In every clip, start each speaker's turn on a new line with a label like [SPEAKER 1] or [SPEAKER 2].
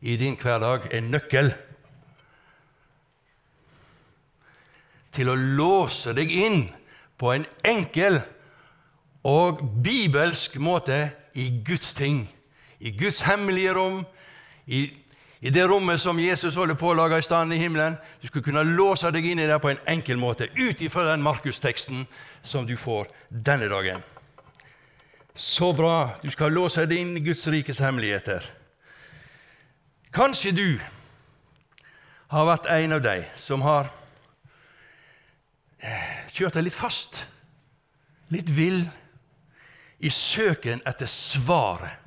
[SPEAKER 1] i din hverdag en nøkkel til å låse deg inn på en enkel og bibelsk måte i Guds ting, i Guds hemmelige rom, i, i det rommet som Jesus holder på å lage i stand i himmelen. Du skal kunne låse deg inn i det på en enkel måte, ut ifra den Markusteksten som du får denne dagen. Så bra! Du skal låse deg inn i Guds rikes hemmeligheter. Kanskje du har vært en av de som har eh, kjørt deg litt fast, litt vill, i søken etter svaret.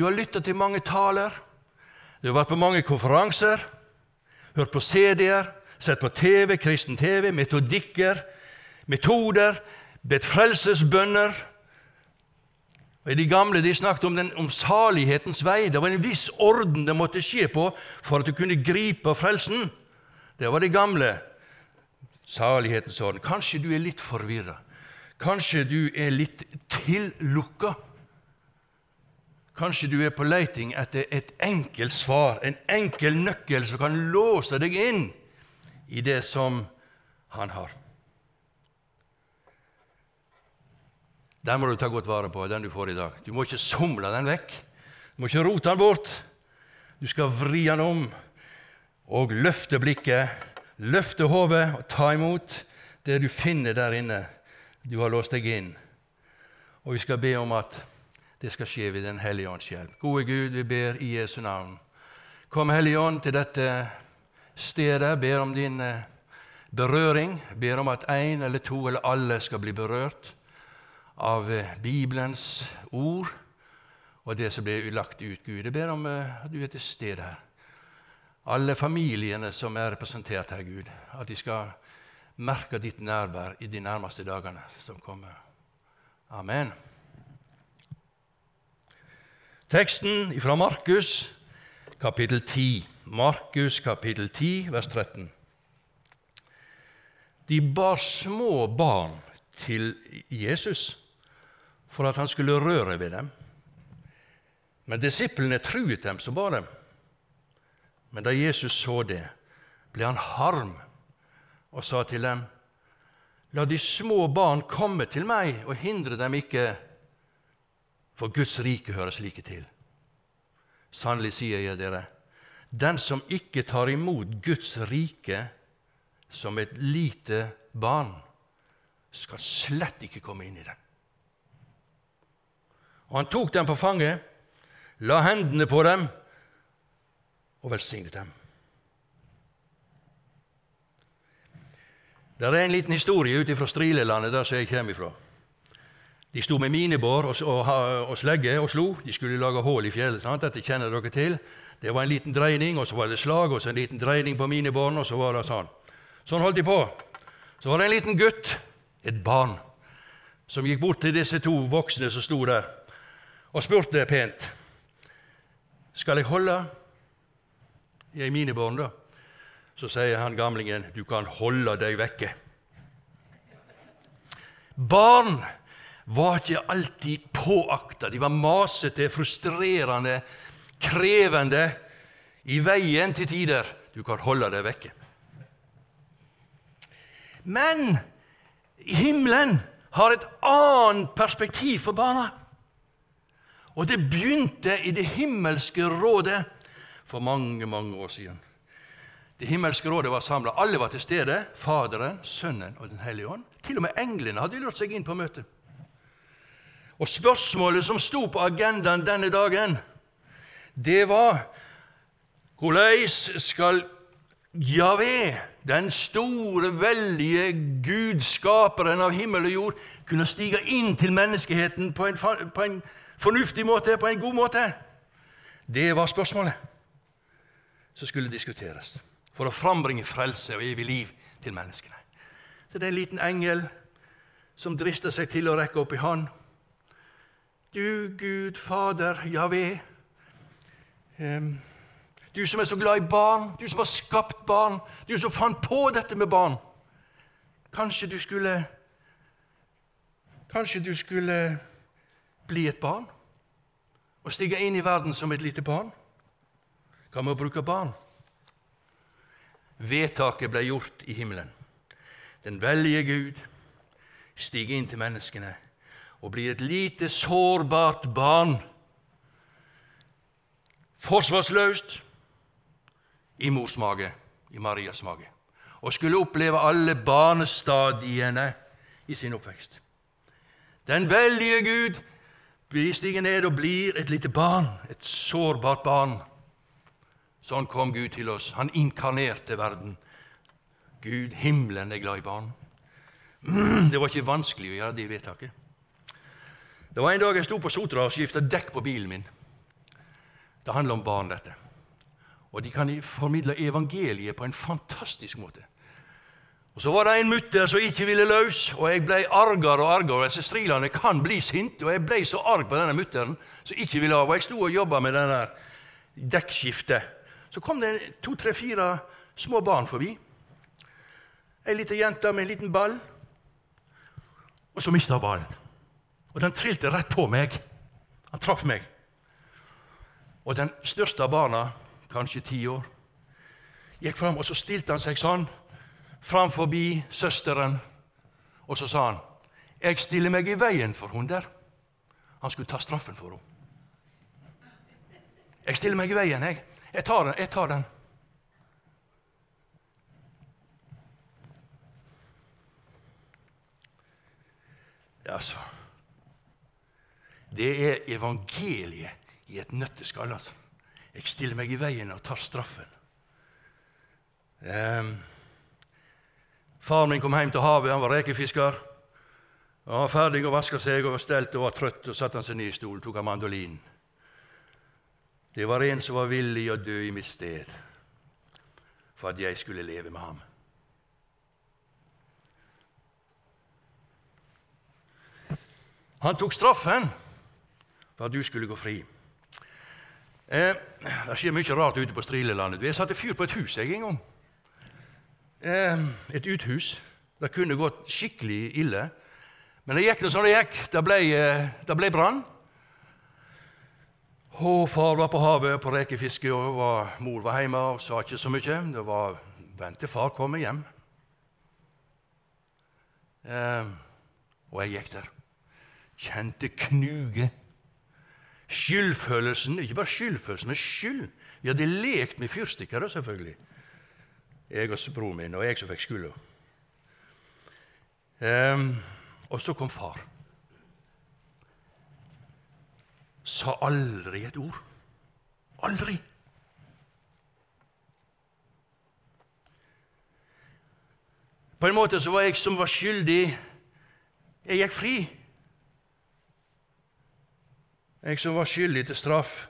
[SPEAKER 1] Du har lytta til mange taler, du har vært på mange konferanser, hørt på CD-er, sett på TV, kristen TV, metodikker, metoder, bedt frelsesbønner og De gamle de snakket om, den, om salighetens vei. Det var en viss orden det måtte skje på for at du kunne gripe frelsen. Det var de gamle. Salighetens orden. Kanskje du er litt forvirra. Kanskje du er litt tillukka. Kanskje du er på leiting etter et enkelt svar, en enkel nøkkel som kan låse deg inn i det som han har. Den må du ta godt vare på, den du får i dag. Du må ikke somle den vekk. Du må ikke rote den bort. Du skal vri den om og løfte blikket, løfte hodet og ta imot det du finner der inne. Du har låst deg inn. Og vi skal be om at det skal skje ved Den hellige ånds hjelp. Gode Gud, vi ber i Jesu navn. Kom, Hellige Ånd, til dette stedet. Ber om din eh, berøring. Ber om at én eller to eller alle skal bli berørt av eh, Bibelens ord og det som blir lagt ut. Gud, jeg ber om eh, at du er til stede her. Alle familiene som er representert her, Gud, at de skal merke ditt nærvær i de nærmeste dagene som kommer. Amen. Teksten fra Markus, kapittel 10. Markus, kapittel 10, vers 13. De bar små barn til Jesus for at han skulle røre ved dem. Men disiplene truet dem som bare. Men da Jesus så det, ble han harm og sa til dem.: La de små barn komme til meg, og hindre dem ikke, for Guds rike hører slike til. Sannelig sier jeg dere, den som ikke tar imot Guds rike som et lite barn, skal slett ikke komme inn i det. Og han tok dem på fanget, la hendene på dem og velsignet dem. Det er en liten historie ute fra Strilelandet, der jeg kommer fra. De sto med minebår og, og, og, slegge og slo. De skulle lage hull i fjellet. Sant? Dette kjenner dere til. Det var en liten dreining, og så var det slag, og så en liten dreining på minebåren, og så var det sånn. Sånn holdt de på. Så var det en liten gutt, et barn, som gikk bort til disse to voksne som sto der og spurte pent skal jeg holde i mine barn, da? Så sier han gamlingen du kan holde deg vekke. Barn var ikke alltid påakta. De var masete, frustrerende, krevende, i veien til tider. Du kan holde deg vekke. Men himmelen har et annet perspektiv for barna. Og det begynte i Det himmelske rådet for mange, mange år siden. Det himmelske rådet var samla. Alle var til stede. Faderen, Sønnen og Den hellige ånd. Til og med englene hadde lurt seg inn på møtet. Og spørsmålet som sto på agendaen denne dagen, det var hvordan skal Javé, den store, veldige Gud, skaperen av himmel og jord, kunne stige inn til menneskeheten på en, på en fornuftig måte, på en god måte? Det var spørsmålet. som skulle diskuteres for å frambringe frelse og evig liv til menneskene. Så det er en liten engel som drister seg til å rekke opp i hånd. Du, Gud, Fader, Javé, du som er så glad i barn, du som har skapt barn, du som fant på dette med barn. Kanskje du skulle Kanskje du skulle bli et barn og stige inn i verden som et lite barn? Hva med å bruke barn? Vedtaket ble gjort i himmelen. Den veldige Gud stiger inn til menneskene og blir et lite, sårbart barn. Forsvarsløst i mors mage, i Marias mage, og skulle oppleve alle barnestadiene i sin oppvekst. Den veldige Gud stiger ned og blir et lite barn, et sårbart barn. Sånn kom Gud til oss. Han inkarnerte verden. Gud, himmelen, er glad i barn. Det var ikke vanskelig å gjøre det vedtaket. Det var En dag jeg sto på Sotra og skifta dekk på bilen min. Det handler om barn, dette. Og de kan formidle evangeliet på en fantastisk måte. Og Så var det en mutter som ikke ville løs, og jeg ble argere og argere. Disse strilene kan bli sinte, og jeg ble så arg på denne mutteren som ikke ville av. Og jeg sto og jobba med denne dekkskiftet. Så kom det to, tre, fire små barn forbi. Ei lita jente med en liten ball. Og så mista hun ballen. Og den trilte rett på meg. Han traff meg. Og den største av barna, kanskje ti år, gikk fram, og så stilte han seg sånn fram forbi søsteren, og så sa han, 'Jeg stiller meg i veien for hun der.' Han skulle ta straffen for henne. 'Jeg stiller meg i veien, jeg. Jeg tar den.' Jeg tar den. Altså Det er evangeliet i et nøtteskall. Altså. Jeg stiller meg i veien og tar straffen. Um, Faren min kom hjem til havet, han var rekefisker. Han var ferdig å vaske seg og var stelt og var trøtt, og satte han seg ned i stolen, tok av mandolinen. Det var en som var villig å dø i mitt sted for at jeg skulle leve med ham. Han tok straffen for at du skulle gå fri. Eh, det skjer mye rart ute på Strilelandet. Jeg satte fyr på et hus jeg en gang. Eh, et uthus. Det kunne gått skikkelig ille. Men det gikk det som det gikk. Det ble, eh, ble brann. Far var på havet på rekefiske, og var, mor var hjemme og sa ikke så mye. Det var vent til far kommer hjem. Eh, og jeg gikk der. Kjente knuge. Skyldfølelsen, ikke bare skyldfølelsen, men skyld. Vi hadde lekt med fyrstikker, selvfølgelig. Jeg og broren min, og jeg som fikk skylda. Um, og så kom far. Sa aldri et ord. Aldri. På en måte så var jeg som var skyldig Jeg gikk fri. Jeg som var skyldig til straff,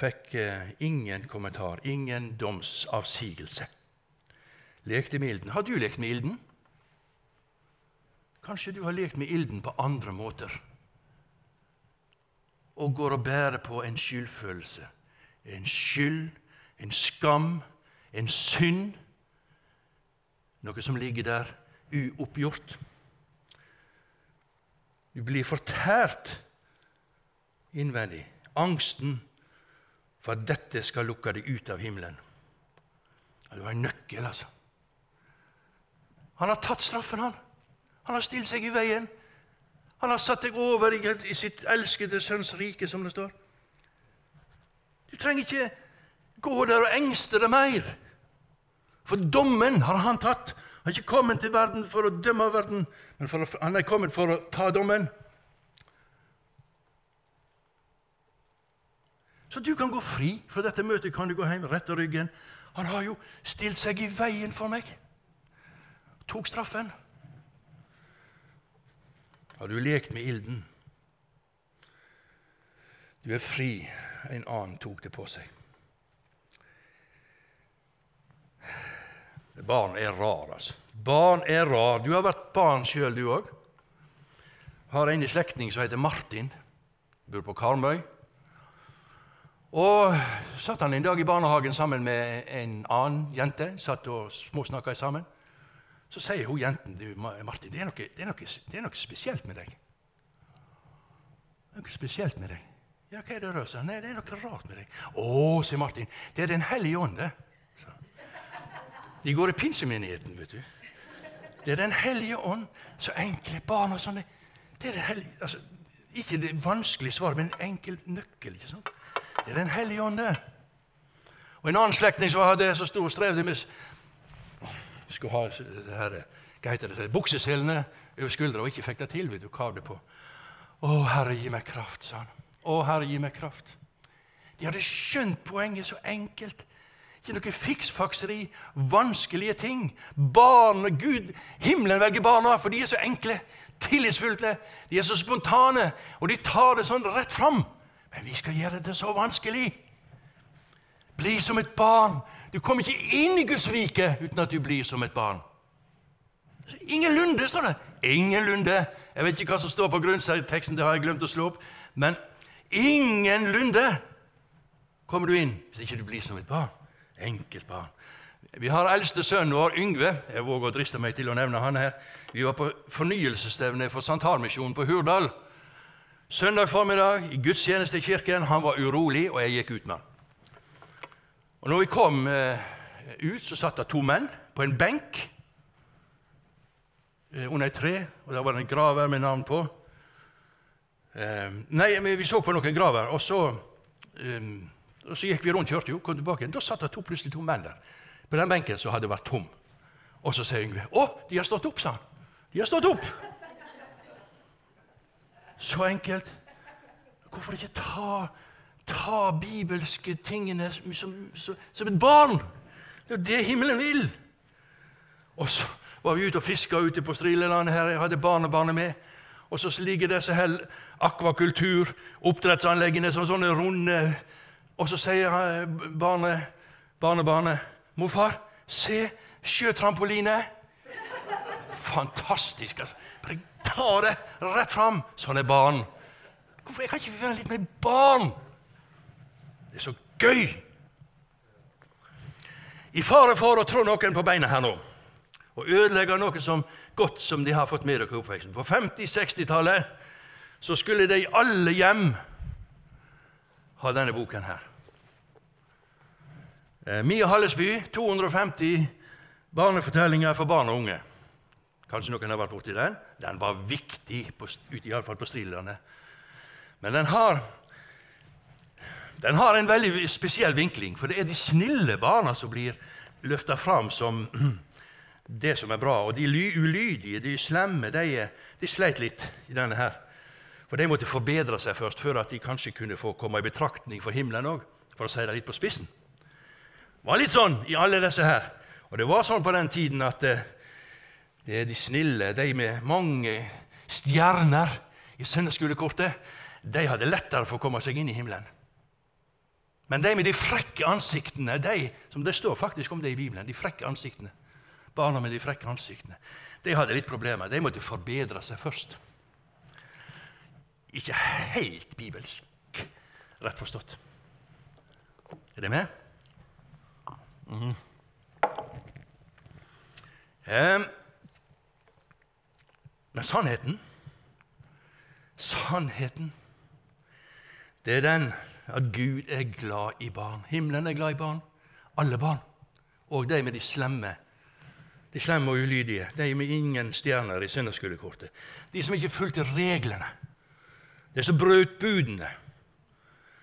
[SPEAKER 1] fikk eh, ingen kommentar, ingen domsavsigelse. Lekte med ilden. Har du lekt med ilden? Kanskje du har lekt med ilden på andre måter og går og bærer på en skyldfølelse. En skyld, en skam, en synd. Noe som ligger der uoppgjort. Du blir fortært innvendig. Angsten for at dette skal lukke deg ut av himmelen. Det var en nøkkel, altså. Han har tatt straffen, han. Han har stilt seg i veien. Han har satt deg over i sitt elskede sønns rike, som det står. Du trenger ikke gå der og engste deg mer. For dommen har han tatt. Han har ikke kommet til verden for å dømme verden, men å, han er kommet for å ta dommen. Så du kan gå fri fra dette møtet. kan du gå hjem, rette ryggen. Han har jo stilt seg i veien for meg. Tok straffen. Har du lekt med ilden? Du er fri. En annen tok det på seg. Barn er rar, altså. Barn er rar. Du har vært barn sjøl, du òg. Har en i slektning som heter Martin. Bor på Karmøy. Og satt han en dag i barnehagen sammen med en annen jente. Satt og småsnakka sammen. Så sier hun jenten du, Martin, det er, noe, det, er noe, det er noe spesielt med deg. Det er noe spesielt med deg. Ja, hva er det, Røsa? Nei, det er noe rart med deg. Å, sier Martin, det er Den hellige ånd, det. De går i pinsemenigheten, vet du. Det er Den hellige ånd. Så enkle barn og sånne. Det er det hellige, altså, ikke det vanskelige svaret, men en enkel nøkkel. ikke sant? Det er Den hellige ånd, det. Og En annen slektning som hadde så stor strevde med skulle ha det her, hva heter det, bukseselene over skuldra og ikke fikk det til. vet du, kav det på. Å, Herre, gi meg kraft, sa han. Å, Herre, gi meg kraft. De hadde skjønt poenget så enkelt. Ikke noe fiksfakseri, vanskelige ting. Barn, og Gud, Himmelen velger barna, for de er så enkle, tillitsfulle, de er så spontane, og de tar det sånn rett fram. Men vi skal gjøre det så vanskelig. Bli som et barn. Du kommer ikke inn i Guds rike uten at du blir som et barn. Ingenlunde, står det. Ingenlunde. Jeg vet ikke hva som står på grunnteksten, det har jeg glemt å slå opp. Men ingenlunde kommer du inn hvis ikke du blir som et barn. Enkelt barn. Vi har eldste sønnen vår, Yngve. Jeg våger å driste meg til å nevne han her. Vi var på fornyelsesstevne for Santarmisjonen på Hurdal. Søndag formiddag i gudstjeneste i kirken. Han var urolig, og jeg gikk ut med han. Og når vi kom eh, ut, så satt det to menn på en benk eh, under et tre, og der var det en graver med navn på. Eh, nei, vi så på noen graver, og så eh, og Så gikk vi rundt kjørte jo, kom tilbake. Da satt det plutselig to menn der på den benken som hadde vært tom. Og så sier Yngve 'Å, de har stått opp', sa han. 'De har stått opp.' Så enkelt. Hvorfor ikke ta, ta bibelske tingene som, som, som, et barn? Det er jo det himmelen vil. Og så var vi ute og fiska ute på Strilelandet her. Jeg hadde barnebarnet med. Og så ligger disse her akvakultur, oppdrettsanleggene, som sånne runde og så sier barnet, barnebarnet 'Morfar, se sjøtrampoline.' Fantastisk. altså. Ta det rett fram. Er barn. Hvorfor kan ikke vi være litt mer barn? Det er så gøy. I fare for å trå noen på beina her nå og ødelegge noe som godt som de har fått med dere i oppveksten. På 50-60-tallet så skulle de i alle hjem ha denne boken her. Eh, Mia Hallesby, 250 barnefortellinger for barn og unge. Kanskje noen har vært borti den. Den var viktig, på, iallfall på Strilandet. Men den har, den har en veldig spesiell vinkling, for det er de snille barna som blir løfta fram som det som er bra. Og de ulydige, de slemme, de, de sleit litt i denne her. For de måtte forbedre seg først, før at de kanskje kunne få komme i betraktning for himmelen òg, for å si det litt på spissen. Det var litt sånn i alle disse her. Og det var sånn på den tiden at eh, er de snille, de med mange stjerner i søndagsskolekortet, de hadde lettere for å komme seg inn i himmelen. Men de med de frekke ansiktene, de, som det står faktisk om det i Bibelen, de frekke ansiktene, barna med de frekke ansiktene, de hadde litt problemer. De måtte forbedre seg først. Ikke helt bibelsk, rett forstått. Er det med? Mm. Eh, men sannheten Sannheten, det er den at Gud er glad i barn. Himmelen er glad i barn. Alle barn. Og de med de slemme. De slemme og ulydige. De med ingen stjerner i søndagsskolekortet. De som ikke fulgte reglene. De som brøt budene.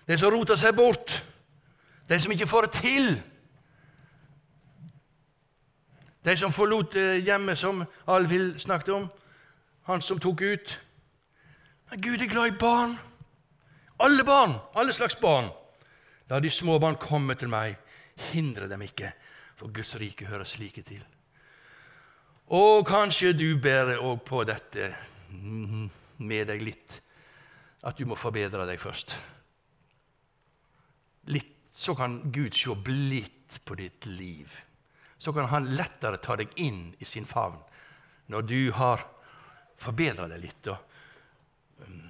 [SPEAKER 1] De som rota seg bort. De som ikke får det til. De som forlot eh, hjemmet, som Alvhild snakket om. Han som tok ut. Men Gud er glad i barn. Alle barn, alle slags barn. La de små barn komme til meg. Hindre dem ikke, for Guds rike hører slike til. Og kanskje du bærer òg på dette med deg litt, at du må forbedre deg først. Litt, så kan Gud se blidt på ditt liv så kan han lettere ta deg inn i sin favn når du har forbedra deg litt og um,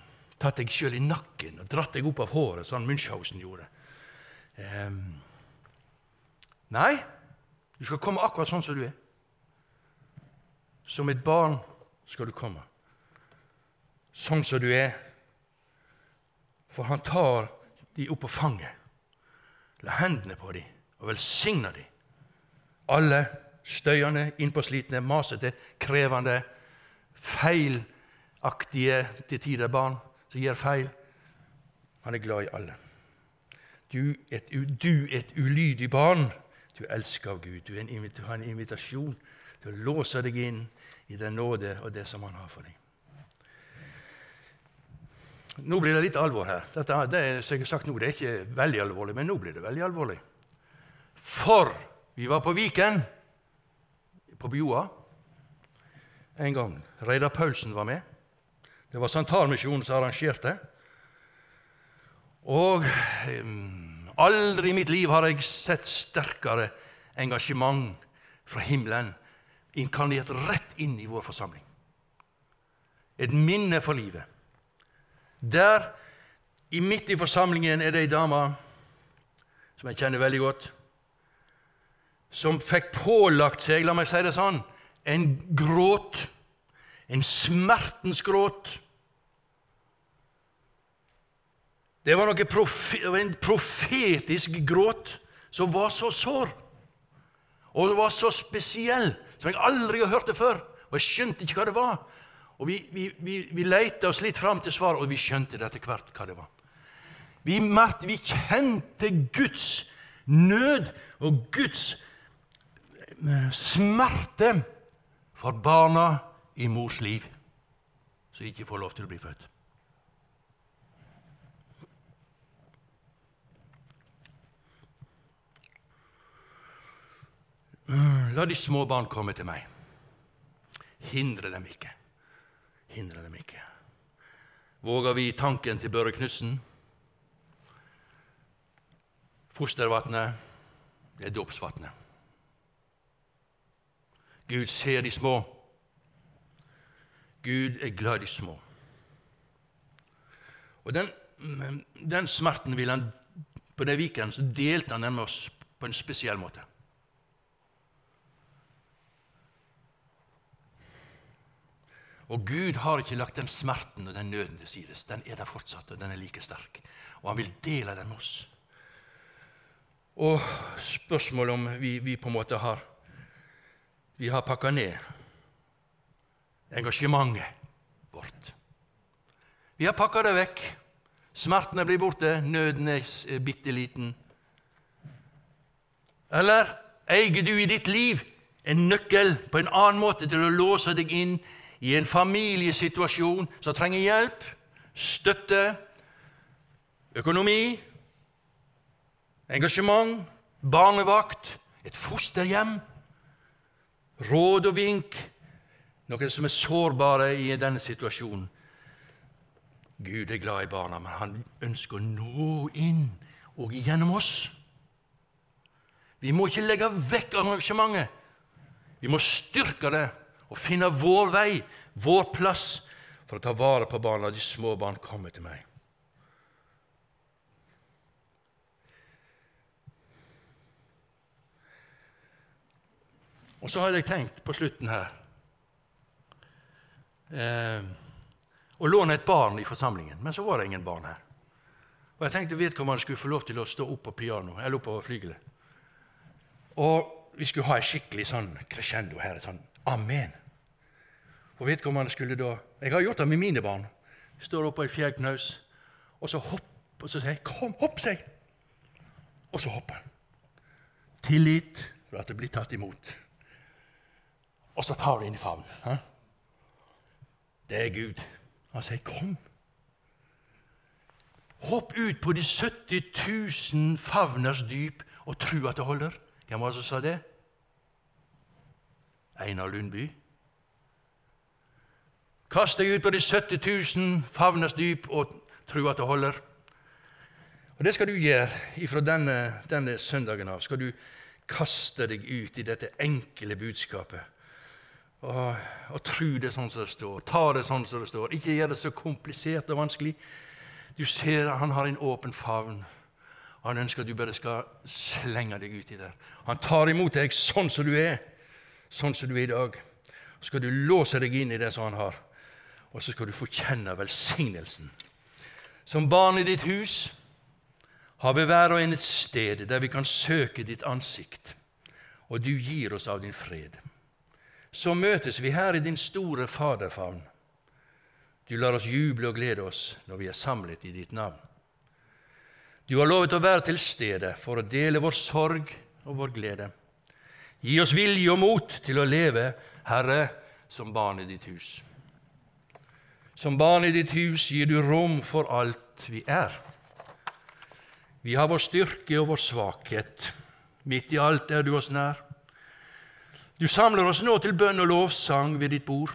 [SPEAKER 1] tatt deg sjøl i nakken og dratt deg opp av håret, sånn Munchhausen gjorde. Um, nei, du skal komme akkurat sånn som du er. Som et barn skal du komme. Sånn som du er. For han tar de opp på fanget, la hendene på dem og velsigner dem. Alle støyende, innpåslitne, masete, krevende, feilaktige til tider barn som gjør feil. Han er glad i alle. Du, et, du et ulydig barn. Du elsker av Gud. Du, en, har en invitasjon til å låse deg inn i den nåde og det som Han har for deg. Nå blir det litt alvor her. Dette, det er, som jeg har sagt nå, det er ikke veldig alvorlig, men nå blir det veldig alvorlig. For vi var på Viken, på Bjoa, en gang. Reidar Paulsen var med. Det var Santalmisjonen som arrangerte. Og aldri i mitt liv har jeg sett sterkere engasjement fra himmelen inkarnert rett inn i vår forsamling. Et minne for livet. Der, i midt i forsamlingen, er det ei dame som jeg kjenner veldig godt, som fikk pålagt seg, la meg si det sånn, en gråt. En smertens gråt. Det var profe en profetisk gråt som var så sår, og som var så spesiell som jeg aldri har hørt det før. Og jeg skjønte ikke hva det var. Og Vi, vi, vi, vi leita oss litt fram til svar, og vi skjønte det etter hvert hva det var. Vi, vi kjente Guds nød og Guds eh, smerte for barna i mors liv som ikke får lov til å bli født. La de små barn komme til meg. Hindre dem ikke. Hindre dem ikke. Våger vi tanken til Børre Knutsen? Fostervannet, det er dåpsvannet. Gud ser de små. Gud er glad i de små. Og den, den smerten vil han På den viken så delte han den med oss på en spesiell måte. Og Gud har ikke lagt den smerten og den nøden til sides. Den er der fortsatt, og den er like sterk. Og han vil dele den med oss. Og spørsmålet om vi, vi på en måte har Vi har pakka ned engasjementet vårt. Vi har pakka det vekk. Smertene blir borte, nøden er bitte liten. Eller eier du i ditt liv en nøkkel på en annen måte til å låse deg inn i en familiesituasjon som trenger hjelp, støtte, økonomi, engasjement, barnevakt, et fosterhjem, råd og vink, noen som er sårbare i denne situasjonen. Gud er glad i barna, men han ønsker å nå inn og gjennom oss. Vi må ikke legge vekk engasjementet. Vi må styrke det og finne vår vei, vår plass, for å ta vare på barna. De små barn kommer til meg. Og så hadde jeg tenkt på slutten her eh, å låne et barn i forsamlingen, men så var det ingen barn her. Og Jeg tenkte vedkommende skulle få lov til å stå opp på piano, eller oppover flygelet. Og vi skulle ha et skikkelig sånn crescendo her. et sånn Amen. Og vedkommende skulle da Jeg har gjort det med mine barn. Står oppe i et fjellknaus, og så hopper og så sier jeg, 'Kom, hopp', sier Og så hopper han. Tillit for at det blir tatt imot. Og så tar du inn i favnen. Det er Gud. Han sier, 'Kom'. Hopp ut på de 70 000 favners dyp og tro at det holder. Hvem var det som sa det? Einar Lundby. Kast deg ut på de 70 000 favners dyp og tro at det holder. Og Det skal du gjøre fra denne, denne søndagen av. Skal du kaste deg ut i dette enkle budskapet. Og, og tro det sånn som det står. Ta det sånn som det står. Ikke gjør det så komplisert og vanskelig. Du ser at han har en åpen favn. Han ønsker at du bare skal slenge deg uti der. Han tar imot deg sånn som du er, sånn som du er i dag. Så skal du låse deg inn i det som han har, og så skal du få kjenne velsignelsen. Som barn i ditt hus har vi hver og en et sted der vi kan søke ditt ansikt, og du gir oss av din fred. Så møtes vi her i din store faderfavn. Du lar oss juble og glede oss når vi er samlet i ditt navn. Du har lovet å være til stede for å dele vår sorg og vår glede. Gi oss vilje og mot til å leve, Herre, som barn i ditt hus. Som barn i ditt hus gir du rom for alt vi er. Vi har vår styrke og vår svakhet. Midt i alt er du oss nær. Du samler oss nå til bønn og lovsang ved ditt bord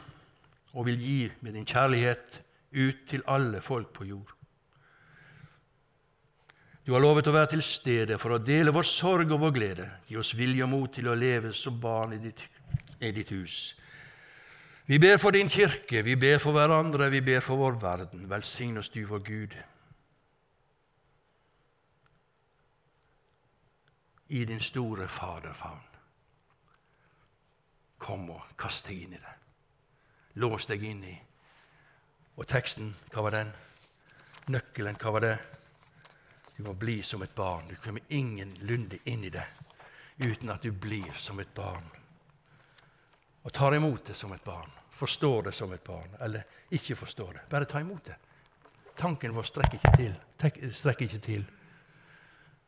[SPEAKER 1] og vil gi med din kjærlighet ut til alle folk på jord. Du har lovet å være til stede for å dele vår sorg og vår glede. Gi oss vilje og mot til å leve som barn i ditt, i ditt hus. Vi ber for din kirke, vi ber for hverandre, vi ber for vår verden. Velsign oss, du, vår Gud. I din store faderfavn. Kom og kast deg inn i det. Lås deg inn i. Og teksten, hva var den? Nøkkelen, hva var det? Du må bli som et barn. Du kommer ingenlunde inn i det uten at du blir som et barn. Og tar imot det som et barn, forstår det som et barn, eller ikke forstår det. Bare ta imot det. Tanken vår strekker ikke til. Strekker ikke til.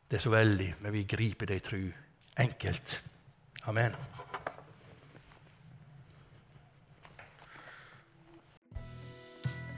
[SPEAKER 1] Det er så veldig, men vi griper det i tru. Enkelt. Amen.